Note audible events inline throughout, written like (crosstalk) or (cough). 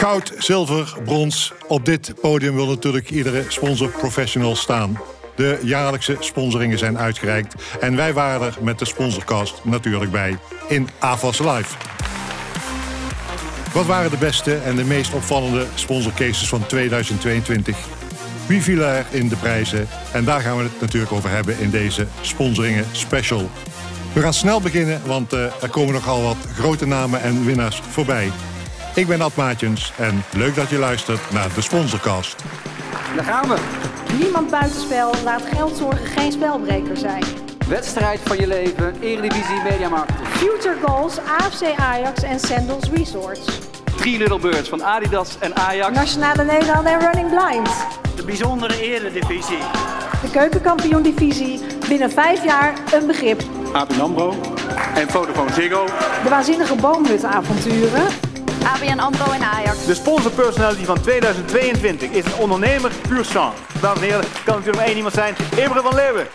Goud, zilver, brons. Op dit podium wil natuurlijk iedere sponsor professional staan. De jaarlijkse sponsoringen zijn uitgereikt. En wij waren er met de sponsorcast natuurlijk bij in AFAS Live. Wat waren de beste en de meest opvallende sponsorcases van 2022? Wie viel er in de prijzen? En daar gaan we het natuurlijk over hebben in deze sponsoringen special. We gaan snel beginnen, want uh, er komen nogal wat grote namen en winnaars voorbij. Ik ben Ad Maatjens en leuk dat je luistert naar de Sponsorcast. Daar gaan we. Niemand buitenspel laat geldzorgen geen spelbreker zijn. Wedstrijd van je leven, Eredivisie Mediamarkt. Future Goals, AFC Ajax en Sandals Resorts. Three Little Birds van Adidas en Ajax. Nationale Nederland en Running Blind. De bijzondere eredivisie. De keukenkampioen-divisie. Binnen vijf jaar een begrip. ABN AMRO en Vodafone Ziggo. De waanzinnige boomhutavonturen. ABN AMRO en Ajax. De sponsorpersonality van 2022 is een ondernemer puur sang. Dames en heren, kan natuurlijk maar één iemand zijn. Imre van Leeuwen.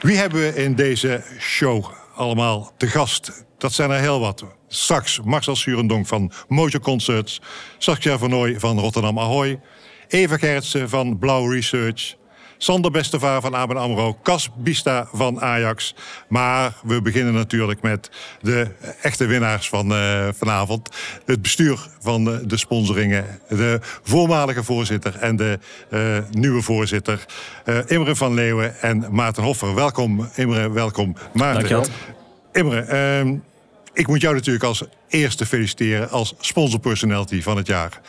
Wie hebben we in deze show allemaal te gast? Dat zijn er heel wat. Straks Marcel Surendonk van Mojo Concerts. Saskia Vernooy van Rotterdam Ahoy. Eva Gertsen van Blauw Research. Sander Bestevaar van ABN AMRO, Cas Bista van Ajax. Maar we beginnen natuurlijk met de echte winnaars van uh, vanavond. Het bestuur van de, de, sponsoringen. De voormalige voorzitter en de uh, nieuwe voorzitter. Uh, Imre van Leeuwen en Maarten Hoffer. Welkom Imre, welkom Maarten. Dankjewel. Imre, ehm, ik moet jou natuurlijk als eerste feliciteren als sponsorpersonality van het jaar.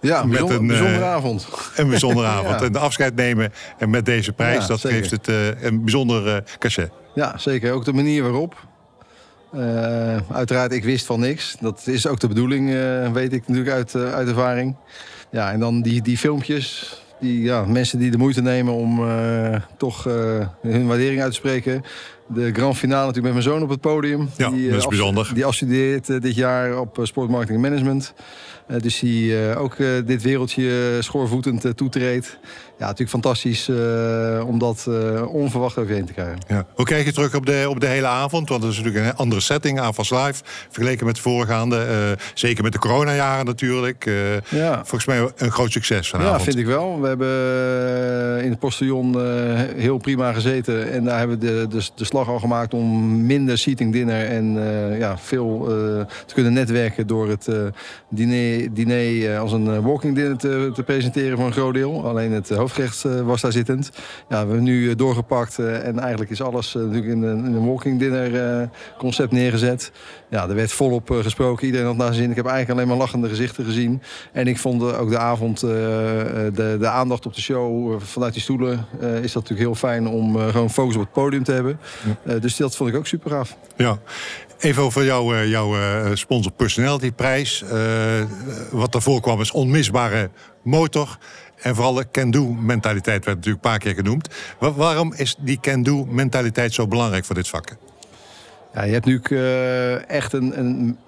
Ja, een bijzonder, bijzondere avond. Een bijzondere (laughs) avond. En de afscheid nemen en met deze prijs, ja, dat zeker. geeft het uh, een bijzonder uh, cachet. Ja, zeker. Ook de manier waarop. Uh, uiteraard, ik wist van niks. Dat is ook de bedoeling, weet ik natuurlijk uit, uit ervaring. Ja, en dan die, die filmpjes. Die, ja, mensen die de moeite nemen om toch hun waardering uit te spreken. De grand finale natuurlijk met mijn zoon op het podium. Ja, die, dat is bijzonder. Die afstudeert dit jaar op sportmarketing en management. Uh, dus die uh, ook uh, dit wereldje schoorvoetend toetreedt. Ja, natuurlijk fantastisch om dat onverwacht over je heen te krijgen. Ja. Hoe kijk je terug op de, op de hele avond? Want het is natuurlijk een andere setting, AFAS Live, vergeleken met de voorgaande. zeker met de coronajaren natuurlijk. ja. Volgens mij een groot succes vanavond. Ja, vind ik wel. We hebben in het postillon heel prima gezeten. En daar hebben we de, de, de slag al gemaakt om minder seating dinner en ja, veel te kunnen netwerken door het diner diner als een walking dinner te, te, presenteren voor een groot deel. Alleen het hoofdgerecht was daar zittend. Ja, we hebben nu doorgepakt en eigenlijk is alles natuurlijk in een, in een walking dinner concept neergezet. Ja, er werd volop gesproken. Iedereen had naar zijn zin. Ik heb eigenlijk alleen maar lachende gezichten gezien. En ik vond ook de avond, de, de aandacht op de show vanuit die stoelen... is dat natuurlijk heel fijn om gewoon focus op het podium te hebben. Ja. dus dat vond ik ook super gaaf. Ja. Even over jouw, jouw sponsor personality prijs. Uh, wat daarvoor kwam is onmisbare motor. En vooral de can-do mentaliteit werd natuurlijk een paar keer genoemd. waarom is die can-do mentaliteit zo belangrijk voor dit vak? Ja, je hebt nu uh, echt een, een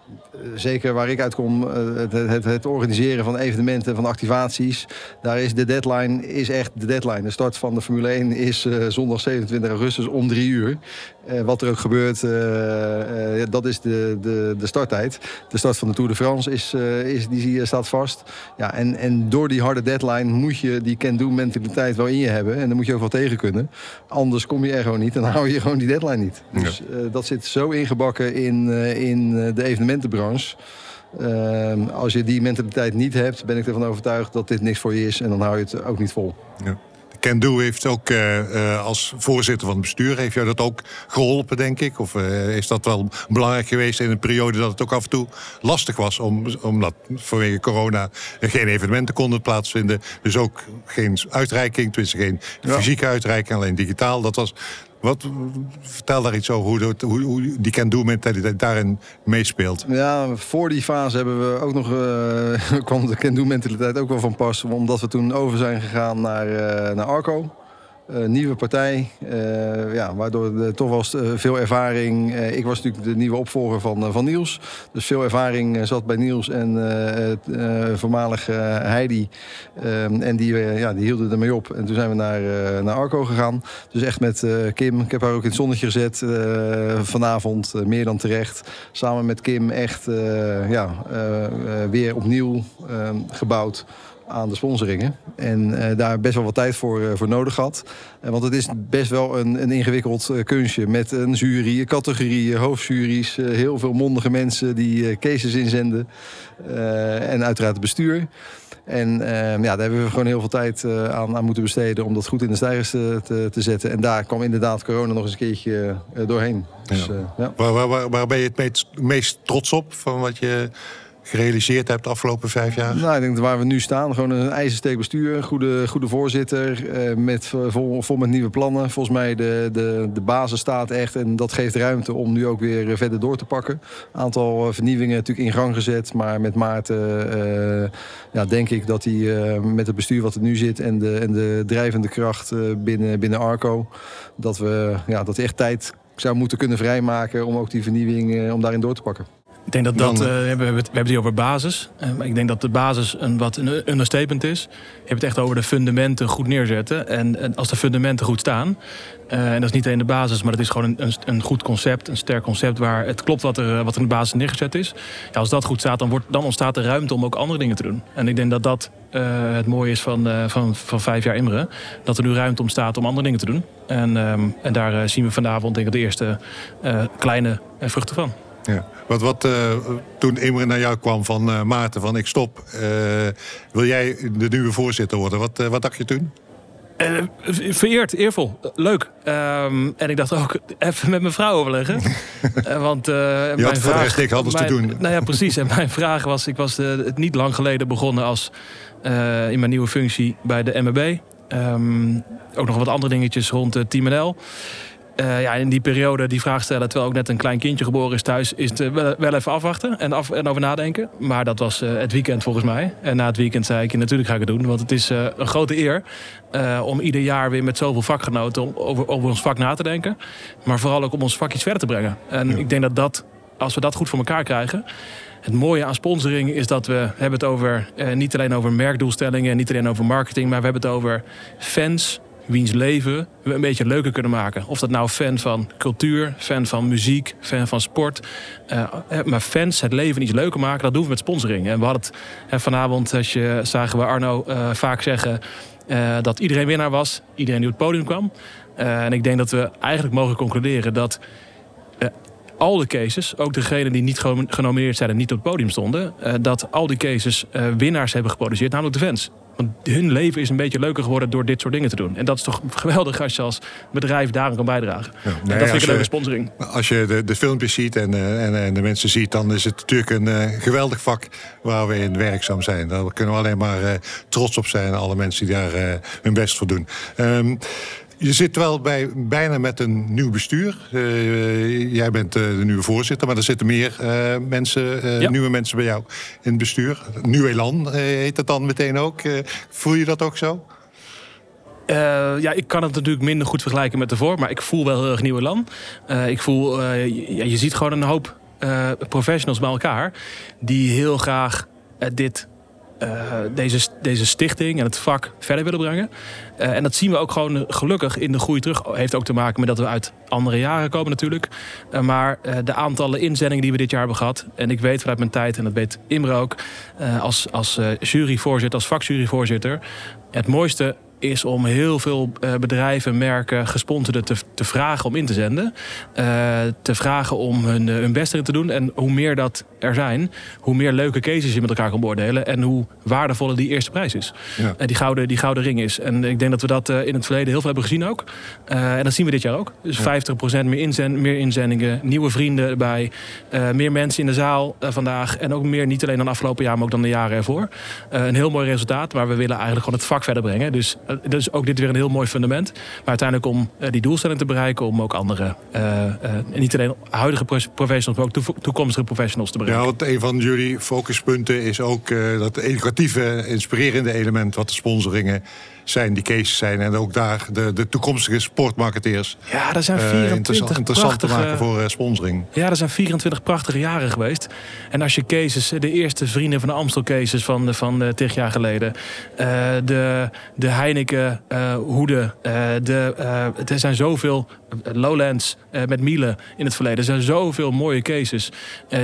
zeker waar ik uitkom, het, het, het, organiseren van evenementen, van activaties. Daar is de deadline is echt de deadline. De start van de Formule 1 is uh, zondag 27 augustus om drie uur. Uh, wat er ook gebeurt, uh, dat is de, de, de starttijd. De start van de Tour de France is, is, die staat vast. Ja, en, en door die harde deadline moet je die can-do mentaliteit wel in je hebben. En dan moet je ook wel tegen kunnen. Anders kom je er gewoon niet en dan hou je gewoon die deadline niet. Dus dat zit zo ingebakken in, in de evenementenbranche. Uh, als je die mentaliteit niet hebt, ben ik ervan overtuigd dat dit niks voor je is. En dan hou je het ook niet vol. Ja. Can-Do heeft ook uh, uh, als voorzitter van het bestuur... heeft jou dat ook geholpen, denk ik? Of uh, is dat wel belangrijk geweest in een periode... dat het ook af en toe lastig was... Om, omdat vanwege corona geen evenementen konden plaatsvinden. Dus ook geen uitreiking, tenminste geen ja. fysieke uitreiking... alleen digitaal. Dat was, wat, vertel daar iets over hoe, hoe, hoe die can-do-mentaliteit daarin meespeelt. Ja, voor die fase hebben we ook nog, uh, (laughs) kwam de can-do-mentaliteit ook wel van pas. Omdat we toen over zijn gegaan naar, uh, naar Arco. Uh, nieuwe partij, uh, ja, waardoor de, toch was uh, veel ervaring. ik was natuurlijk de nieuwe opvolger van, van Niels. Dus veel ervaring zat bij Niels en voormalig Heidi. en die, ja, die hielden ermee op. En toen zijn we naar, naar Arco gegaan. Dus echt met Kim. Ik heb haar ook in het zonnetje gezet vanavond. meer dan terecht. Samen met Kim echt ja, weer opnieuw gebouwd aan de sponsoringen. En uh, daar best wel wat tijd voor, uh, voor nodig had. Uh, want het is best wel een, een ingewikkeld kunstje. Met een jury, categorieën, hoofdjuries. heel veel mondige mensen die cases inzenden. en uiteraard het bestuur. En ja, daar hebben we gewoon heel veel tijd aan, aan, moeten besteden... om dat goed in de stijgers te, te, te, zetten. En daar kwam inderdaad corona nog eens een keertje doorheen. Dus, ja. Ja. Waar, waar, waar, ben je het meest, meest trots op van wat je gerealiseerd hebt de afgelopen vijf jaar? Nou, ik denk dat waar we nu staan, gewoon een ijzersteek bestuur, goede, goede voorzitter, eh, met, vol, vol met nieuwe plannen. Volgens mij de, de, de basis staat echt en dat geeft ruimte om nu ook weer verder door te pakken. Een aantal eh, vernieuwingen natuurlijk in gang gezet, maar met Maarten ja, denk ik dat hij met het bestuur wat er nu zit en de, en de drijvende kracht binnen, binnen Arco, dat we ja, dat echt tijd zou moeten kunnen vrijmaken om ook die vernieuwing om daarin door te pakken. Ik denk dat dat, uh, we, hebben het, we hebben het hier over basis. Uh, maar ik denk dat de basis een wat een understatement is. Je hebt het echt over de fundamenten goed neerzetten. En, en als de fundamenten goed staan, uh, en dat is niet alleen de basis, maar het is gewoon een, een, goed concept, een sterk concept waar het klopt wat er, wat er in de basis neergezet is. Ja, als dat goed staat, dan, wordt, dan ontstaat er ruimte om ook andere dingen te doen. En ik denk dat dat het mooie is van, van, van vijf jaar Imre. Dat er nu ruimte ontstaat om andere dingen te doen. En, um, en daar zien we vanavond denk ik de eerste kleine vruchten van. Ja. Wat, wat uh, toen Imre naar jou kwam van uh, Maarten, van ik stop. Uh, wil jij de nieuwe voorzitter worden? Wat, wat dacht je toen? vereerd, eervol, leuk. Um, en ik dacht ook (laughs) even met mijn vrouw overleggen. (laughs) want je mijn had vraag, anders mijn, te doen. Nou ja, precies. En mijn vraag was, ik was het niet lang geleden begonnen als in mijn nieuwe functie bij de. Um, ehm, ook nog wat andere dingetjes rond Team NL. Uh, ja, in die periode die vraag stellen, terwijl ook net een klein kindje geboren is thuis, is het uh, wel, even afwachten en, af, en over nadenken. Maar dat was uh, het weekend volgens mij. En na het weekend zei ik, natuurlijk ga ik het doen. Want het is een grote eer om ieder jaar weer met zoveel vakgenoten over, over ons vak na te denken. Maar vooral ook om ons vak iets verder te brengen. En ja. ik denk dat, dat als we dat goed voor elkaar krijgen. Het mooie aan sponsoring is dat we hebben het over niet alleen over merkdoelstellingen, niet alleen over marketing, maar we hebben het over fans wiens leven we een beetje leuker kunnen maken. Of dat nou fan van cultuur, fan van muziek, fan van sport. Uh, maar fans het leven iets leuker maken, dat doen we met sponsoring. En we hadden het vanavond, als je, zagen we Arno vaak zeggen... dat iedereen winnaar was, iedereen die op het podium kwam. en ik denk dat we eigenlijk mogen concluderen dat al de cases, ook degenen die niet genomineerd zijn en niet op het podium stonden, dat al die cases winnaars hebben geproduceerd, namelijk de fans. Want hun leven is een beetje leuker geworden door dit soort dingen te doen. En dat is toch geweldig als je als bedrijf daaraan kan bijdragen. Ja, nee, dat vind ik een leuke sponsoring. Als je de, de filmpjes ziet en, uh, en, en, de mensen ziet... dan is het natuurlijk een uh, geweldig vak waar we in werkzaam zijn. Daar kunnen we alleen maar uh, trots op zijn. Alle mensen die daar hun best voor doen. Um, je zit wel bij, bijna met een nieuw bestuur. Uh, jij bent uh, de nieuwe voorzitter, maar er zitten meer uh, mensen, ja. nieuwe mensen bij jou in het bestuur. Nieuw Elan heet het dan meteen ook. voel je dat ook zo? ja, ik kan het natuurlijk minder goed vergelijken met ervoor, maar ik voel wel heel erg nieuw Elan. ik voel, ja, je ziet gewoon een hoop professionals bij elkaar die heel graag dit uh, deze, deze stichting en het vak verder willen brengen. Uh, en dat zien we ook gewoon gelukkig in de groei terug. Heeft ook te maken met dat we uit andere jaren komen natuurlijk. Uh, maar de aantallen inzendingen die we dit jaar hebben gehad... en ik weet vanuit mijn tijd, en dat weet Imre ook... als, als juryvoorzitter, als vakjuryvoorzitter... het mooiste is om heel veel uh, bedrijven, merken, gesponsorden te, te vragen om in te zenden. Uh, te vragen om hun, uh, hun best erin te doen. En hoe meer dat er zijn, hoe meer leuke cases je met elkaar kan beoordelen. En hoe waardevoller die eerste prijs is. Ja. En die gouden, die gouden ring is. En ik denk dat we dat in het verleden heel veel hebben gezien ook. en dat zien we dit jaar ook. Dus ja. 50% meer, inzend, meer inzendingen, nieuwe vrienden erbij. meer mensen in de zaal vandaag. En ook meer, niet alleen dan afgelopen jaar, maar ook dan de jaren ervoor. een heel mooi resultaat. Maar we willen eigenlijk gewoon het vak verder brengen. Dus dus ook dit weer een heel mooi fundament. Maar uiteindelijk om die doelstelling te bereiken, om ook andere, niet alleen huidige professionals, maar ook toekomstige professionals te bereiken. Ja, want een van jullie focuspunten is ook dat educatieve, inspirerende element wat de sponsoringen zijn, die cases zijn. En ook daar de, de toekomstige sportmarketeers. Ja, er zijn 24 uh, interessant, te maken voor sponsoring. Ja, er zijn 24 prachtige jaren geweest. En als je cases, de eerste vrienden van de Amstel cases van, van tig jaar geleden. de, de Heineken hoeden. de, er zijn zoveel Lowlands met Miele in het verleden. Er zijn zoveel mooie cases.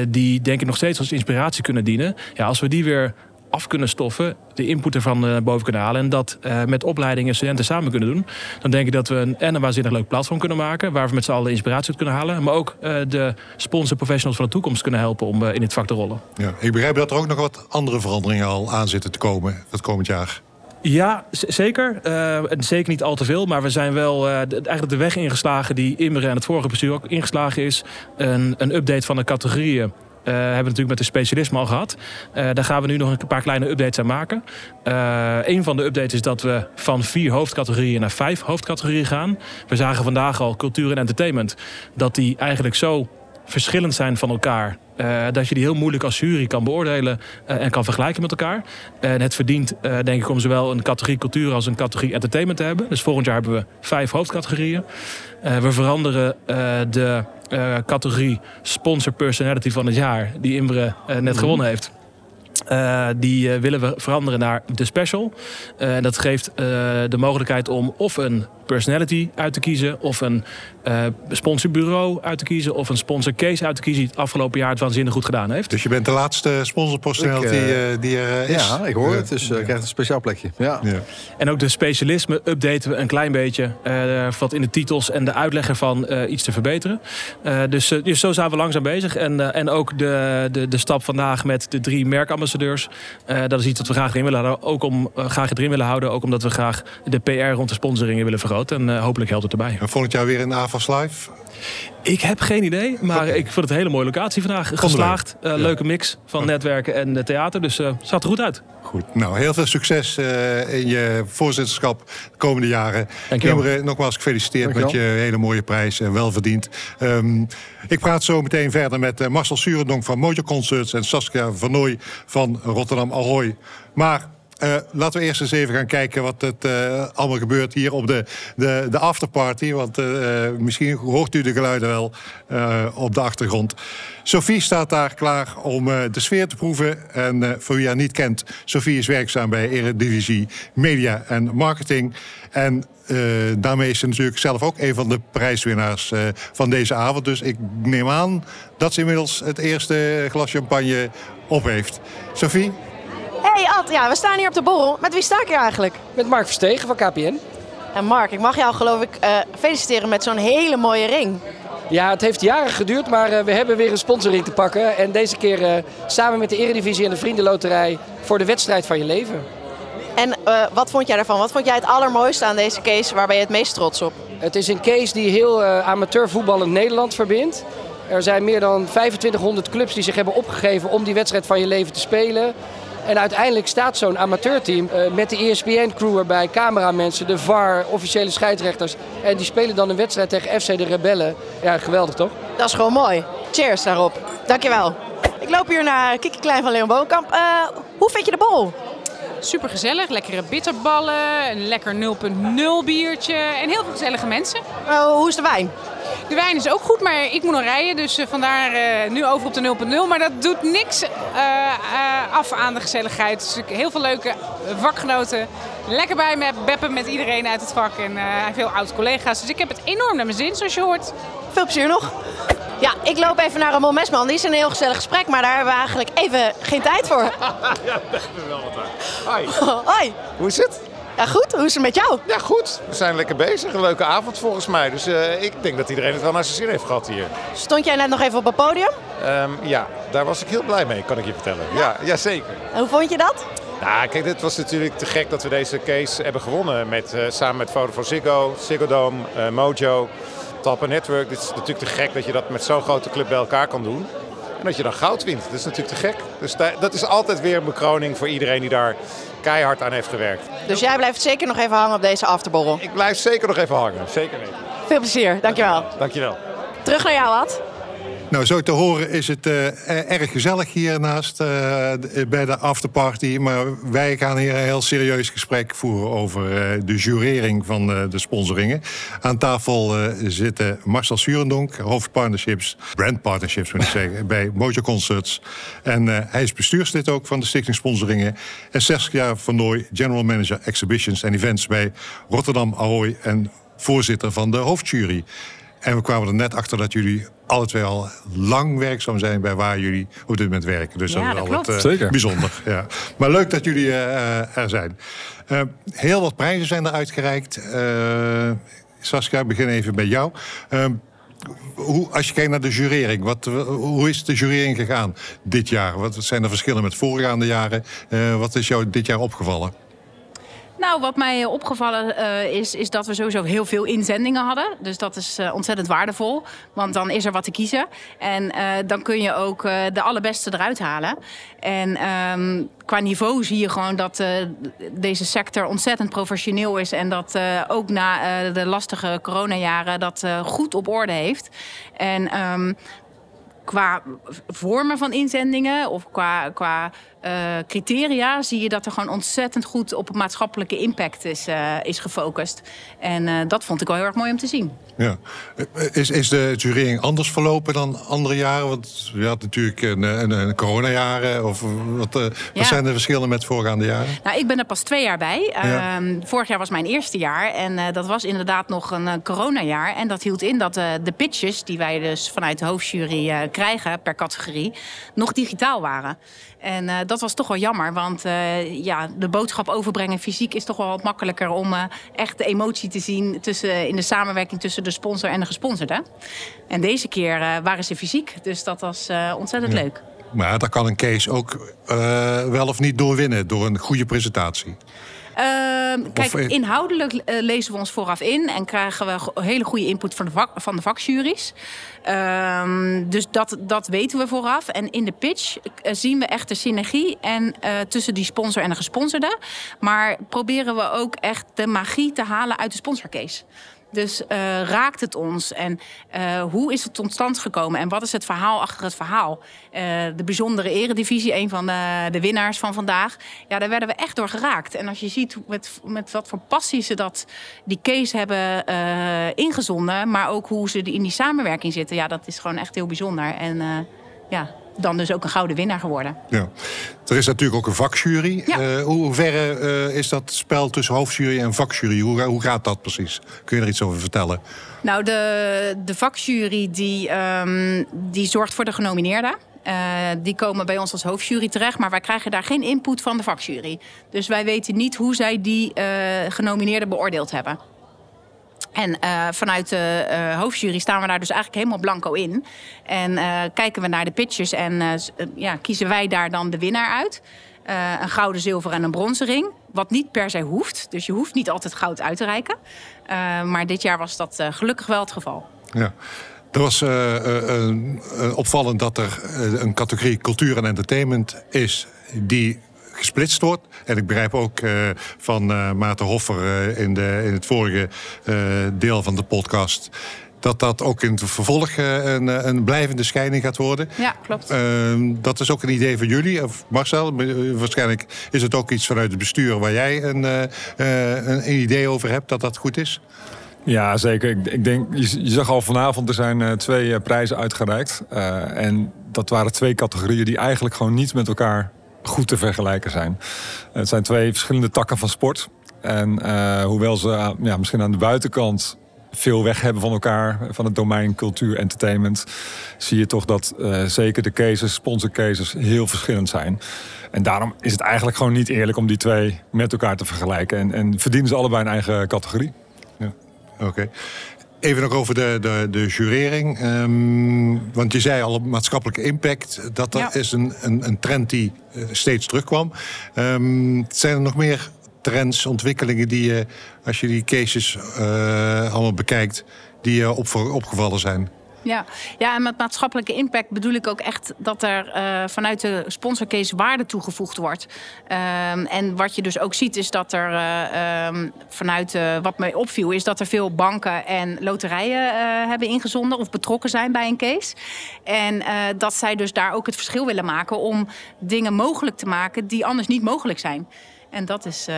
die denk ik nog steeds als inspiratie kunnen dienen. Ja, als we die weer af kunnen stoffen, de input ervan uh, boven kunnen halen... en dat met opleidingen en studenten samen kunnen doen... dan denk ik dat we een, en een waanzinnig leuk platform kunnen maken... waar we met z'n allen inspiratie uit kunnen halen... maar ook de sponsor professionals van de toekomst kunnen helpen om in dit vak te rollen. Ja, ik begrijp dat er ook nog wat andere veranderingen al aan zitten te komen het komend jaar. Ja, zeker. Uh, zeker niet al te veel. Maar we zijn wel de, eigenlijk de weg ingeslagen die Imre en het vorige bestuur ook ingeslagen is. Een, een update van de categorieën uh, hebben we natuurlijk met de specialisme al gehad. Daar gaan we nu nog een paar kleine updates aan maken. Uh, een van de updates is dat we van vier hoofdcategorieën naar vijf hoofdcategorieën gaan. We zagen vandaag al cultuur en entertainment. Dat die eigenlijk zo verschillend zijn van elkaar. Uh, dat je die heel moeilijk als jury kan beoordelen uh, en kan vergelijken met elkaar. En het verdient, uh, denk ik, om zowel een categorie cultuur als een categorie entertainment te hebben. Dus volgend jaar hebben we vijf hoofdcategorieën. we veranderen de categorie sponsor personality van het jaar, die Imre net -hmm. gewonnen heeft. Uh, die uh, willen we veranderen naar de special. Uh, en dat geeft de mogelijkheid om of een personality uit te kiezen... of een sponsorbureau uit te kiezen... of een sponsor case uit te kiezen... die het afgelopen jaar het waanzinnig goed gedaan heeft. Dus je bent de laatste sponsor personality die er is? Ja, ik hoor het. Dus ik krijg een speciaal plekje. Ja. ja. En ook de specialisme updaten we een klein beetje... wat in de titels en de uitleg ervan iets te verbeteren. dus, dus zo zijn we langzaam bezig. En, en ook de, de, de stap vandaag met de drie merkambassadeurs uh, dat is iets wat we graag erin willen houden. Ook om, uh, graag erin willen houden. Ook omdat we graag de PR rond de sponsoringen willen vergroten. En uh, hopelijk helpt het erbij. En volgend jaar weer in AVAS Live? Ik heb geen idee, maar okay. ik vond het een hele mooie locatie vandaag. Geslaagd, uh, ja. leuke mix van netwerken en theater. Dus uh, zat er goed uit. Goed, nou heel veel succes in je voorzitterschap de komende jaren. Imre, nogmaals gefeliciteerd met je hele mooie prijs en welverdiend. Um, ik praat zo meteen verder met Marcel Surendonk van Mojo Concerts... en Saskia Vernooy van Rotterdam Ahoy. Maar uh, laten we eerst eens even gaan kijken wat het uh, allemaal gebeurt hier op de, de, de afterparty. Want uh, misschien hoort u de geluiden wel op de achtergrond. Sophie staat daar klaar om de sfeer te proeven. En voor wie haar niet kent, Sophie is werkzaam bij Eredivisie Media en Marketing. En daarmee is ze natuurlijk zelf ook een van de prijswinnaars van deze avond. Dus ik neem aan dat ze inmiddels het eerste glas champagne op heeft. Sophie? Hey Ad, ja, we staan hier op de borrel. Met wie sta ik hier eigenlijk? Met Mark Verstegen van KPN. En Mark, ik mag jou geloof ik uh, feliciteren met zo'n hele mooie ring. Ja, het heeft jaren geduurd, maar uh, we hebben weer een sponsoring te pakken. En deze keer uh, samen met de Eredivisie en de Vriendenloterij voor de wedstrijd van je leven. En wat vond jij daarvan? Wat vond jij het allermooiste aan deze case? Waar ben je het meest trots op? Het is een case die heel amateurvoetbal in Nederland verbindt. Er zijn meer dan 2500 clubs die zich hebben opgegeven om die wedstrijd van je leven te spelen. En uiteindelijk staat zo'n amateurteam uh, met de ESPN-crew erbij, cameramensen, de VAR, officiële scheidsrechters. En die spelen dan een wedstrijd tegen FC de Rebellen. Ja, geweldig toch? Dat is gewoon mooi. Cheers daarop. Dankjewel. Ik loop hier naar Kiki Klein van Leon Boonkamp. Uh, hoe vind je de bol? Super gezellig, lekkere bitterballen, een lekker 0.0 biertje en heel veel gezellige mensen. Uh, hoe is de wijn? De wijn is ook goed, maar ik moet nog rijden. Dus uh, vandaar uh, nu over op de 0.0. Maar dat doet niks uh, af aan de gezelligheid. Dus heel veel leuke vakgenoten. Lekker bij met beppen met iedereen uit het vak. En veel oud-collega's. Dus ik heb het enorm naar mijn zin, zoals je hoort. Veel plezier nog. Ja, ik loop even naar Ramon Mesman. Die is een heel gezellig gesprek, maar daar hebben we eigenlijk even geen tijd voor. (laughs) ja, dat hebben we wel wat aan. Hoi. (laughs) Hoi. Hoe is het? Ja, goed. Hoe is het met jou? Ja, goed. We zijn lekker bezig. Een leuke avond volgens mij. Dus uh, ik denk dat iedereen het wel naar zijn zin heeft gehad hier. Stond jij net nog even op het podium? Um, ja, daar was ik heel blij mee, kan ik je vertellen. Ja, ja, zeker. En hoe vond je dat? Nou, kijk, dit was natuurlijk te gek dat we deze case hebben gewonnen. Met, uh, samen met Vodafone Ziggo, Ziggo Dome, uh, Mojo, Talpa Network. Dit is natuurlijk te gek dat je dat met zo'n grote club bij elkaar kan doen. En dat je dan goud wint. Dat is natuurlijk te gek. Dus dat is altijd weer een bekroning voor iedereen die daar keihard aan heeft gewerkt. Dus jij blijft zeker nog even hangen op deze afterborrel? Ik blijf zeker nog even hangen. Zeker weten. Veel plezier. Dankjewel. Dankjewel. Terug naar jou, Ad. Nou, zo te horen is het uh, erg gezellig hiernaast uh, bij de afterparty. Maar wij gaan hier een heel serieus gesprek voeren over uh, de jurering van de sponsoringen. Aan tafel zitten Marcel Surendonk, hoofdpartnerships, brandpartnerships moet ik zeggen, bij Mojo Concerts. En hij is bestuurslid ook van de Stichting Sponsoringen. En Saskia van Nooy, general manager exhibitions en events bij Rotterdam Ahoy en voorzitter van de hoofdjury. En we kwamen er net achter dat jullie alle twee al lang werkzaam zijn bij waar jullie op dit moment werken. Dus ja, dat is al wat uh, bijzonder. Ja. Maar leuk dat jullie uh, er zijn. Uh, heel wat prijzen zijn er uitgereikt. Saskia, ik begin even bij jou. Hoe, als je kijkt naar de jurering, wat, hoe is de jurering gegaan dit jaar? Wat zijn de verschillen met voorgaande jaren? wat is jou dit jaar opgevallen? Nou, wat mij opgevallen uh, is, is dat we sowieso heel veel inzendingen hadden. Dus dat is uh, ontzettend waardevol. Want dan is er wat te kiezen. En uh, dan kun je ook de allerbeste eruit halen. En um, qua niveau zie je gewoon dat deze sector ontzettend professioneel is. En dat ook na de lastige coronajaren dat goed op orde heeft. En um, qua vormen van inzendingen of qua, qua uh, criteria zie je dat er gewoon ontzettend goed op maatschappelijke impact is, uh, is gefocust. En uh, dat vond ik wel heel erg mooi om te zien. Ja. Is, is de jurering anders verlopen dan andere jaren? Want je had natuurlijk een, een, een coronajaren. Of wat, wat ja. zijn de verschillen met voorgaande jaren? Nou, ik ben er pas twee jaar bij. Ja. Uh, vorig jaar was mijn eerste jaar. En dat was inderdaad nog een coronajaar. En dat hield in dat de pitches die wij dus vanuit de hoofdjury krijgen per categorie... nog digitaal waren. En uh, dat was toch wel jammer, want uh, ja, de boodschap overbrengen fysiek is toch wel wat makkelijker om uh, echt de emotie te zien tussen, in de samenwerking tussen de sponsor en de gesponsorde. En deze keer waren ze fysiek, dus dat was ontzettend ja. leuk. Maar daar kan een case ook wel of niet doorwinnen door een goede presentatie. Uh, kijk, inhoudelijk uh, lezen we ons vooraf in en krijgen we hele goede input van de, vak, van de vakjuries. Uh, dus dat, dat weten we vooraf. En in de pitch uh, zien we echt de synergie en, uh, tussen die sponsor en de gesponsorde. Maar proberen we ook echt de magie te halen uit de sponsorcase. Dus uh, raakt het ons? En uh, hoe is het tot stand gekomen? En wat is het verhaal achter het verhaal? Uh, de bijzondere eredivisie, een van de, de, winnaars van vandaag. Ja, daar werden we echt door geraakt. En als je ziet met, met wat voor passie ze dat, die case hebben ingezonden... maar ook hoe ze in die samenwerking zitten... ja, dat is gewoon echt heel bijzonder. En ja, dan dus ook een gouden winnaar geworden. Ja. Er is natuurlijk ook een vakjury. Ja. Uh, hoe verre uh, is dat spel tussen hoofdjury en vakjury? Hoe, hoe gaat dat precies? Kun je er iets over vertellen? Nou, de, de vakjury die, um, die zorgt voor de genomineerden. Uh, die komen bij ons als hoofdjury terecht, maar wij krijgen daar geen input van de vakjury. Dus wij weten niet hoe zij die genomineerden beoordeeld hebben. En uh, vanuit de uh, hoofdjury staan we daar dus eigenlijk helemaal blanco in. En uh, kijken we naar de pitches en ja, kiezen wij daar dan de winnaar uit. een gouden, zilver en een bronzen ring. Wat niet per se hoeft. Dus je hoeft niet altijd goud uit te reiken. maar dit jaar was dat gelukkig wel het geval. Ja. Er was opvallend dat er een categorie cultuur en entertainment is die gesplitst wordt. En ik begrijp ook uh, van uh, Maarten Hoffer uh, in, de, in het vorige deel van de podcast dat dat ook in het vervolg een, een, blijvende scheiding gaat worden. Ja, klopt. Ehm, dat is ook een idee van jullie, of Marcel. Waarschijnlijk is het ook iets vanuit het bestuur waar jij een, een idee over hebt dat dat goed is. Ja, zeker. Ik, ik denk, je, je, zag al vanavond, er zijn twee prijzen uitgereikt. en dat waren twee categorieën die eigenlijk gewoon niet met elkaar goed te vergelijken zijn. Het zijn twee verschillende takken van sport. En uh, hoewel ze uh, ja, misschien aan de buitenkant veel weg hebben van elkaar, van het domein cultuur, entertainment, zie je toch dat uh, zeker de cases, sponsor cases, heel verschillend zijn. En daarom is het eigenlijk gewoon niet eerlijk om die twee met elkaar te vergelijken. En, en verdienen ze allebei een eigen categorie. Ja. Oké. Even nog over de, de, de jurering. Um, want je zei al maatschappelijke impact. Dat dat ja. is een, een, een, trend die uh, steeds terugkwam. Um, zijn er nog meer trends, ontwikkelingen die je, als je die cases uh, allemaal bekijkt, die je op, opgevallen zijn? Ja, ja en met maatschappelijke impact bedoel ik ook echt dat er uh, vanuit de sponsorcase waarde toegevoegd wordt. Um, en wat je dus ook ziet is dat er uh, um, vanuit, uh, wat mij opviel, is dat er veel banken en loterijen hebben ingezonden of betrokken zijn bij een case. En dat zij dus daar ook het verschil willen maken om dingen mogelijk te maken die anders niet mogelijk zijn. En dat is uh,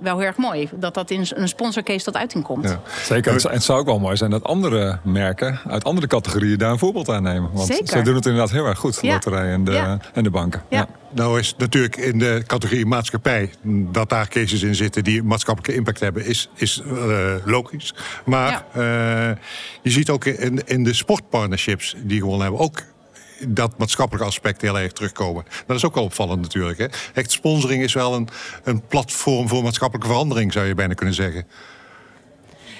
wel heel erg mooi, dat dat in een sponsorcase tot uiting komt. Ja. Zeker, en het zou ook wel mooi zijn dat andere merken uit andere categorieën daar een voorbeeld aan nemen. Want Zeker. zij doen het inderdaad heel erg goed, de ja. loterij en de, en de banken. Ja. Nou is natuurlijk in de categorie maatschappij dat daar cases in zitten die maatschappelijke impact hebben, is, is uh, logisch. Maar uh, je ziet ook in, in de sportpartnerships die gewoon hebben ook dat maatschappelijke aspect heel erg terugkomen. Dat is ook wel opvallend natuurlijk. Hè? Echt, sponsoring is wel een, een platform voor maatschappelijke verandering, zou je bijna kunnen zeggen.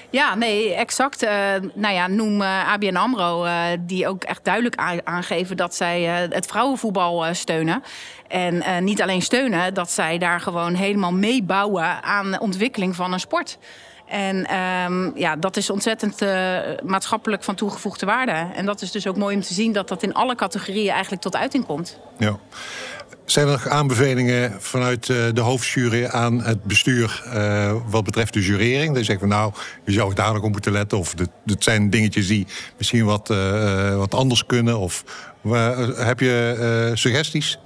Ja, nee, exact. Uh, nou ja, noem uh, ABN AMRO, uh, die ook echt duidelijk aangeven dat zij het vrouwenvoetbal steunen. En niet alleen steunen, dat zij daar gewoon helemaal meebouwen aan de ontwikkeling van een sport. En um, ja, dat is ontzettend uh, maatschappelijk van toegevoegde waarde. En dat is dus ook mooi om te zien dat dat in alle categorieën eigenlijk tot uiting komt. Ja. Zijn er nog aanbevelingen vanuit uh, de hoofdjury aan het bestuur uh, wat betreft de jurering? Dan zeggen we nou, je zou daar nog op moeten letten. Of het zijn dingetjes die misschien wat, wat anders kunnen. Of heb je suggesties?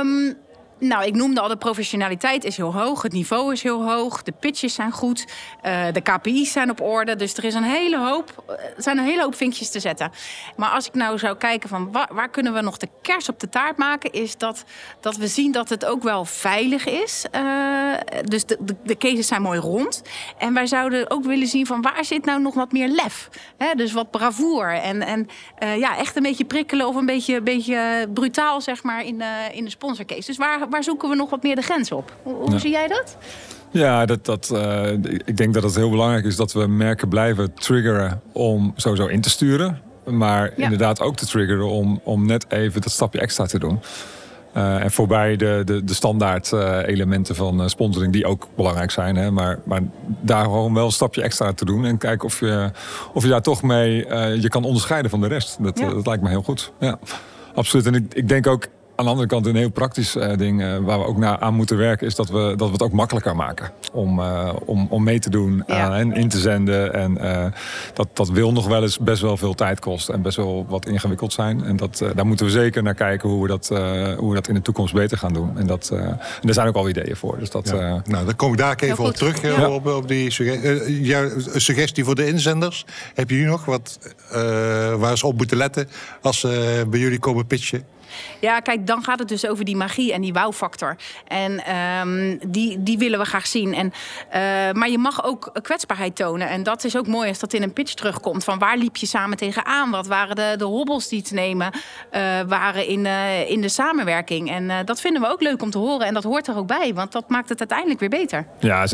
Um, nou, ik noemde al, de professionaliteit is heel hoog. Het niveau is heel hoog. De pitches zijn goed. Uh, de KPI's zijn op orde. Dus er is een hele hoop, er zijn een hele hoop vinkjes te zetten. Maar als ik nou zou kijken van waar, kunnen we nog de kers op de taart maken... is dat, dat we zien dat het ook wel veilig is. Uh, dus de, de, cases zijn mooi rond. En wij zouden ook willen zien van waar zit nou nog wat meer lef. Dus wat bravoer. En, en ja, echt een beetje prikkelen of een beetje, beetje brutaal zeg maar in, in de sponsorcase. Dus waar waar zoeken we nog wat meer de grens op? Hoe, zie jij dat? Ja, dat, dat, uh, ik denk dat het heel belangrijk is dat we merken blijven triggeren om sowieso in te sturen. Maar inderdaad ook te triggeren om, om net even dat stapje extra te doen. Uh, en voorbij de, de, de standaard uh, elementen van sponsoring, die ook belangrijk zijn. Hè, maar, maar daar gewoon wel een stapje extra te doen. En kijken of je, of je daar toch mee je kan onderscheiden van de rest. Dat, ja. dat lijkt me heel goed. Ja, absoluut. En ik, ik denk ook aan de andere kant een heel praktisch uh, ding uh, waar we ook naar aan moeten werken, is dat we, dat we het ook makkelijker maken om, uh, om, om mee te doen ja. en in te zenden. En dat, dat wil nog wel eens best wel veel tijd kosten en best wel wat ingewikkeld zijn. En dat, daar moeten we zeker naar kijken hoe we dat, hoe we dat in de toekomst beter gaan doen. En, dat, en daar zijn ook al ideeën voor. Dus dat, ja. nou, dan kom ik daar even op terug ja. op, op die suggestie. jouw suggestie voor de inzenders. Heb je nu nog wat waar ze op moeten letten als ze bij jullie komen pitchen? Ja, kijk, dan gaat het dus over die magie en die wow-factor. En um, die, die willen we graag zien. En, uh, maar je mag ook kwetsbaarheid tonen. En dat is ook mooi als dat in een pitch terugkomt. Van waar liep je samen tegenaan? Wat waren de, de hobbels die te nemen uh, waren in, uh, in de samenwerking? En dat vinden we ook leuk om te horen. En dat hoort er ook bij, want dat maakt het uiteindelijk weer beter. Ja,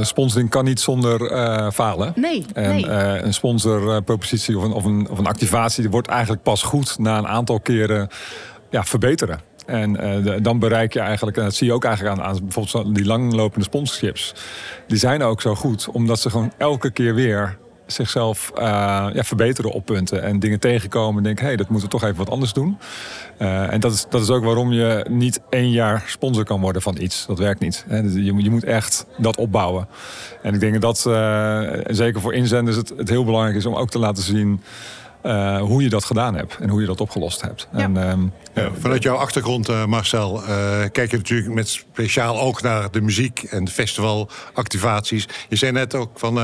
sponsoring kan niet zonder falen. Nee, en, nee. een sponsorpropositie of een, of, een, of een activatie wordt eigenlijk pas goed na een aantal keren ja, verbeteren. En uh, dan bereik je eigenlijk, en dat zie je ook eigenlijk aan, bijvoorbeeld die langlopende sponsorships. Die zijn ook zo goed, omdat ze gewoon elke keer weer zichzelf uh, ja, verbeteren op punten. En dingen tegenkomen en denken, hé, hey, dat moeten we toch even wat anders doen. Uh, en dat is, dat is ook waarom je niet één jaar sponsor kan worden van iets. Dat werkt niet. Hè. Je, je moet echt dat opbouwen. En ik denk dat, zeker voor inzenders, het, het heel belangrijk is om ook te laten zien... Uh, hoe je dat gedaan hebt en hoe je dat opgelost hebt. Ja. En, um, ja, vanuit jouw achtergrond, uh, Marcel, uh, kijk je natuurlijk met speciaal ook naar de muziek en de festivalactivaties. Je zei net ook van,